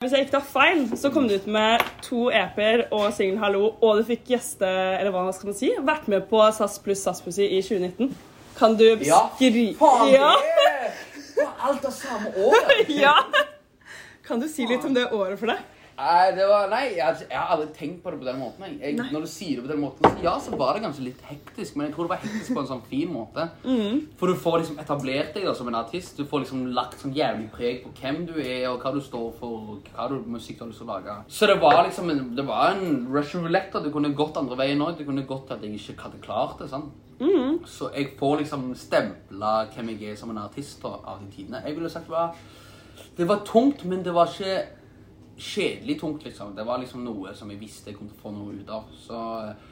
Hvis jeg ikke tar feil, så kom du ut med to EP-er og singelen 'Hallo', og du fikk gjeste, eller hva skal man si, vært med på SAS pluss SAS-pussy i 2019. Kan du Ja, faen ja. det var alt av samme året. ja. Kan du si litt om det året for deg? Nei, det var, nei jeg, jeg har aldri tenkt på det på den måten. Jeg. Jeg, når du sier det på den måten, så ja, så var det kanskje litt hektisk, men jeg tror det var hektisk på en sånn fin måte. For du får liksom etablert deg da, som en artist. Du får liksom lagt sånn jævlig preg på hvem du er, og hva du står for, og hva du, musikk du har lyst til å lage. Så det var liksom en, det var en Russian roulette. Du kunne gått andre veien òg. Det kunne gått at jeg ikke hadde klart det. sant? Så jeg får liksom stempla hvem jeg er som en artist da, av de tidene. Jeg ville sagt det var Det var tungt, men det var ikke kjedelig tungt, liksom. Det var liksom noe som jeg visste jeg kom til å få noe ut av. Så eh,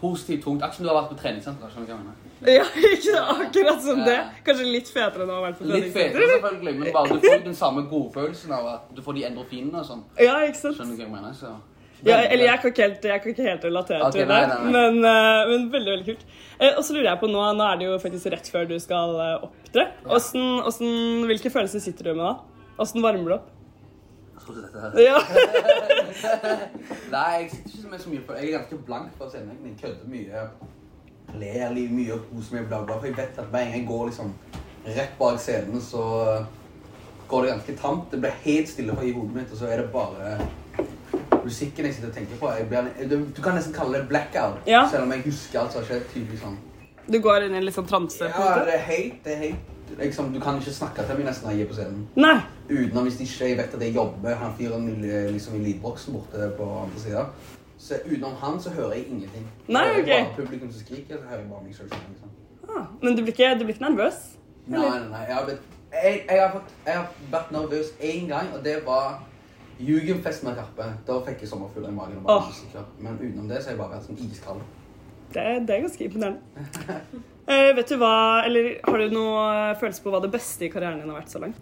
positivt tungt. Akkurat som du har vært på treningssenter. skjønner du hva jeg mener? Ja, ikke akkurat som det. Kanskje litt fetere enn å ha vært på Litt fetere, selvfølgelig, men bare du får den samme godfølelsen av at du får de endorfinene og sånn. Ja, ikke sant? Skjønner du hva jeg mener? Så Ja, eller jeg kan ikke helt, jeg kan ikke helt relatere okay, til det, nei, nei. Men, eh, men veldig veldig kult. Eh, og så lurer jeg på nå, nå er det jo faktisk rett før du skal opptre. Hvordan, hvordan, hvilke følelser sitter du med da? Hvordan varmer du opp? Jeg dette her. Ja, Nei, jeg sitter ikke med så mye på Jeg er ganske blank på scenen. Jeg kødder mye. Ler litt mye og koser meg, bla, bla. For jeg vet at hver gang jeg går liksom rett bak scenen, så går det ganske tamt. Det blir helt stille i hodet mitt, og så er det bare musikken jeg sitter og tenker på. Blir, du, du kan nesten kalle det blackout, Ja. selv om jeg husker alt som har skjedd. tydelig sånn. du går inn i en litt sånn transe? Ja, det er helt, det er helt liksom, Du kan ikke snakke til meg nesten når jeg er på scenen. Nei. Utenom hvis ikke jeg vet at jeg jobber han fyren liksom i lydboksen borte på andre sida. Så utenom han så hører jeg ingenting. Nei, ok. Det er Bare publikum som skriker, så hører jeg bare meg selv. Liksom. Ah, men du blir, ikke, du blir ikke nervøs? Nei, nei, nei. Jeg har, blitt, jeg, jeg, har fått, jeg har vært nervøs én gang, og det var Jugendfest med Karpe. Da fikk jeg sommerfugler i magen. og bare oh. usikker. Men utenom det så har jeg bare vært sånn iskald. Det, det er ganske imponerende. Eh, vet du hva, eller Har du noe følelse på hva det beste i karrieren din har vært så langt?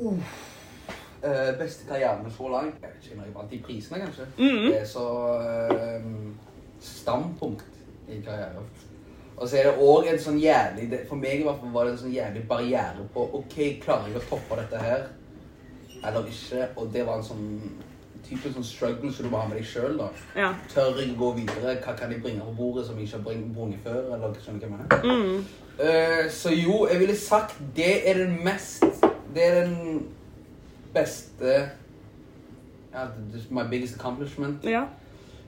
Eh, beste karrieren så langt Jeg vet ikke når jeg vant de prisene, kanskje. Mhm. Det er så uh, stampunkt i karrieren. Og så er det òg en sånn jævlig For meg i hvert fall var det en sånn jævlig barriere på OK, klarer jeg å toppe dette her eller ikke? Og det var en sånn type sånn struggle som du må ha med deg sjøl. Ja. Tør jeg gå videre? Hva kan jeg bringe på bordet som jeg ikke har brunget før? Eller skjønner du hva jeg mener? Mm. Uh, så jo, jeg ville sagt det er den mest Det er den beste ja, My biggest accomplishment. ja.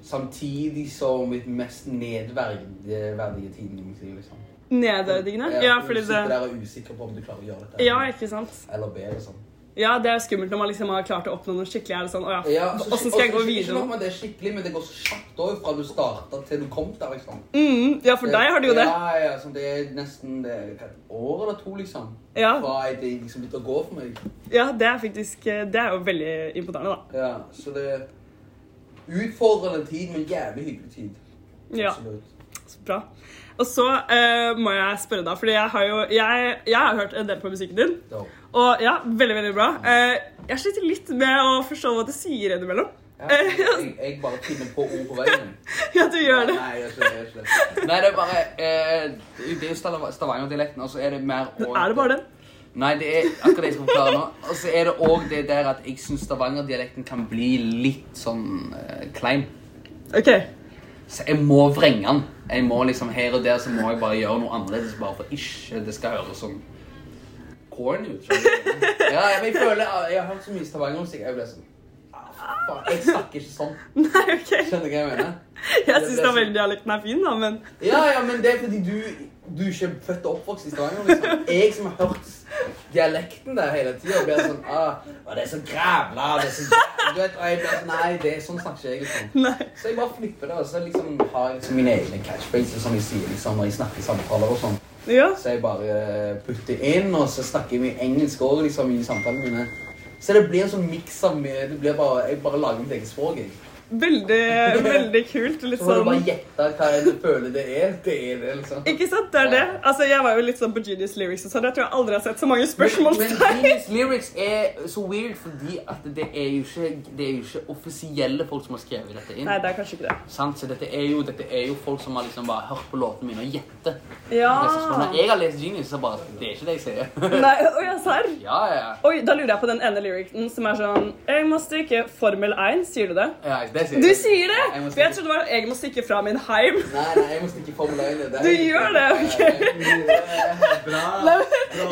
Samtidig som mitt mest nedverdige tiden i mitt liv. liksom. Nedverdigende? Ja, ja fordi sitter det der og er usikker på om du klarer å gjøre dette. Ja, ikke sant? Eller bedre sånn. Ja, det er skummelt når man liksom har klart å oppnå noe skikkelig. Er det sånn, ja, Ja, så- Hvordan skal jeg gå videre? Ikke nok med det skikkelig, men det går så kjapt òg fra du starta til du kom der. liksom. Mm, ja, for deg har det jo det. Ja, ja, så det er nesten det er et år eller to, liksom. Ja, Fra det liksom begynte å gå for meg. ja det er faktisk Det er jo veldig imponerende, da. Ja, så det er utfordrende tid, men jævlig hyggelig tid. Ja, så bra. Og så uh, må jeg spørre da, fordi jeg har jo jeg, jeg har hørt en del på musikken din. Dope. Og ja, veldig, veldig bra. Eh, jeg sliter litt med å forstå hva du sier innimellom. Ja, jeg, jeg bare finner på ord på veien. Ja, du gjør det. Nei, jeg gjør ikke det. Nei, det er bare eh, Det er jo Stavanger- Stavanger-dialekten, og så er det mer og- Er det bare den? Nei, det er akkurat det jeg skal forklare nå. Og så er det òg det der at jeg syns Stavanger-dialekten kan bli litt sånn eh, klein. OK. Så jeg må vrenge den. Jeg må liksom Her og der så må jeg bare gjøre noe annerledes bare for ikke det skal høres sånn corny ut. Ja, jeg føler Jeg har hørt så mye Stavanger-musikk. Jeg ble sånn ah, Jeg snakker ikke sånn. Nei, OK. Skjønner du hva jeg mener? Jeg syns Stavanger-dialekten er fin, da, men Ja, ja, men det er fordi du Du ikke er født og oppvokst i Stavanger. liksom. Jeg som har hørt dialekten der hele tida, blir sånn ah, Det er så grævla det er så jævla-» Du vet, og jeg sånn Nei, det er sånn snakker ikke jeg. liksom. Nei. Så jeg bare flipper det, og så liksom har jeg liksom mine egne catchphrases som jeg sier liksom, når jeg snakker samtaler og sånn. Ja. Så jeg bare eh, putter inn, og så snakker jeg mye engelsk òg liksom, i samtalene mine. Så det blir en sånn miks av mye Det blir bare Jeg bare lager mitt eget språk, jeg. Veldig, veldig kult. Litt Så må du sånn bare gjette hva du føler det er. Det er det, liksom. Ikke sant? Det er det. Altså, Jeg var jo litt sånn på Genius Lyrics og sånn. Jeg tror jeg aldri har sett så mange Men men Genius Lyrics er så weird fordi at det er jo ikke, det er jo ikke offisielle folk som har skrevet dette inn. Nei, det er kanskje ikke det. Sant? Så dette er, jo, dette er jo folk som har liksom bare hørt på låtene mine og gjettet. Ja. Når jeg har lest Genius, så bare Det er ikke det jeg sier. Nei, Oi, ja, serr? Ja, ja. Oi, da lurer jeg på den ene lyricen som er sånn Jeg må stryke Formel 1. Sier du det? ja det sier Du jeg. sier det! Jeg må jeg trodde det var Jeg må stikke fra min heim. Nei, nei, jeg må stikke 1. Det er- Du gjør det, ok. Bra. Nei,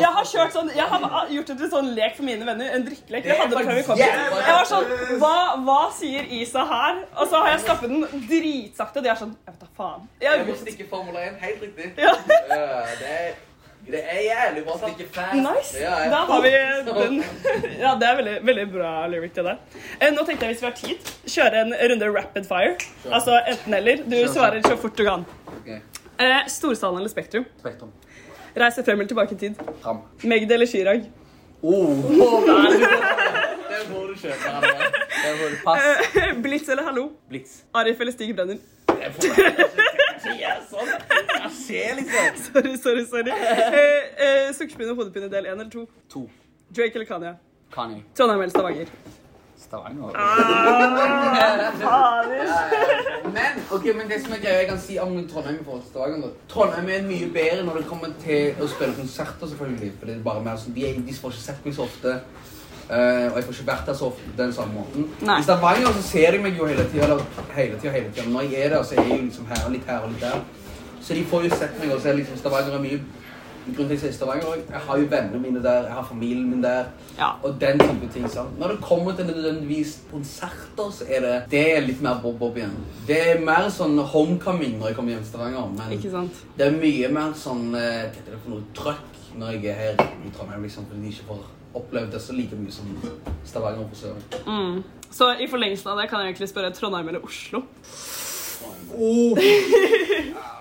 Jeg har kjørt sånn Jeg har gjort det til sånn lek for mine venner. En drikkelek. Vi hadde det før vi kom hit. Jeg var sånn hva, hva sier Isa her? Og så har jeg stappet den dritsakte, og de er sånn Jeg vet da faen. Jeg må Jeg, stikke Formel 1. Helt riktig. ja, Ja, det er, det er jævlig bra. Stikke fast. nice. Ja. Da har vi den. Ja, det er veldig, veldig bra lyric til det. Eh, Nå tenkte jeg hvis vi har tid, kjøre en runde rapid fire. Altså enten-eller. Du Kjør, svarer så fort du kan. Okay. Eh, Storsalen eller Spektrum? Spektrum. Reise frem eller tilbake i tid? Fram. Magd eller Chirag? Oh, det får du kjøpe. Pass. Du. Eh, Blitz eller Hallo? Blitz. Arif eller Stig Brenner? Det får jeg ikke sånn. Jeg ser liksom. Sorry, sorry, sorry. Eh, eh, Sukkerspinn og hodepine del 1 eller 2? To. Drake eller Kanye? Kanye. Trondheim eller Stavanger? Stavanger. Men, ok, men det som er greia jeg kan si om Trondheim i forhold til Stavanger da. Trondheim er mye bedre når det kommer til å spille konserter, selvfølgelig. For det er bare mer sånn, de, er- de får ikke sett meg så ofte. eh, og jeg får ikke vært der så ofte på den samme måten. Nei. I Stavanger så ser de meg jo hele tida. Hele tida, hele tida. Men når jeg er der, så er jeg jo liksom her og litt her og litt der. Så de får jo sett meg, og så er liksom Stavanger er mye grunn til at jeg sier Stavanger òg. Jeg har jo vennene mine der, jeg har familien min der. Ja. Og den type ting. sant? Når det kommer til nødvendigvis konserter, så er det det er litt mer bob-bob igjen. Det er mer sånn homecoming når jeg kommer hjem til Stavanger. Men Ikke sant? det er mye mer sånn eh, Hva heter det for noe trøkk når jeg er her i Trondheim, liksom, fordi de ikke får opplevd det så like mye som Stavanger på. Mm. Så i forlengelsen av det kan jeg egentlig spørre Trondheim eller Oslo? Ja,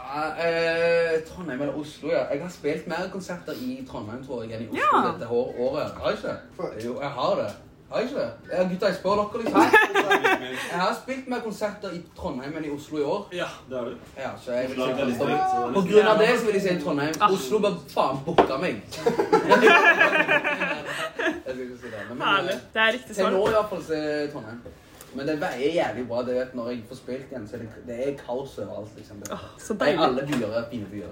eh, Trondheim eller Oslo, ja. Jeg har spilt mer konserter i Trondheim tror jeg, enn i Oslo Ja. dette år- året. Har jeg ikke? Jo, jeg har det. Har jeg ikke det? Ja, gutta, jeg spør dere liksom. Jeg har spilt mer konserter i Trondheim enn i Oslo i år. Ja, det har du. Ja, så jeg vil si veldig strikt, så det er På grunn av det så vil jeg si Trondheim. Ah. Oslo bør faen booke meg. Jeg skal ikke si det. Men, Herlig. eh, Det er riktig til svar. nå i hvert fall så er Trondheim. Men det veier jævlig bra. det vet Når jeg får spilt igjen, så er det, det er kaos overalt. liksom. Det, Så deilig. alle byer er fine byer.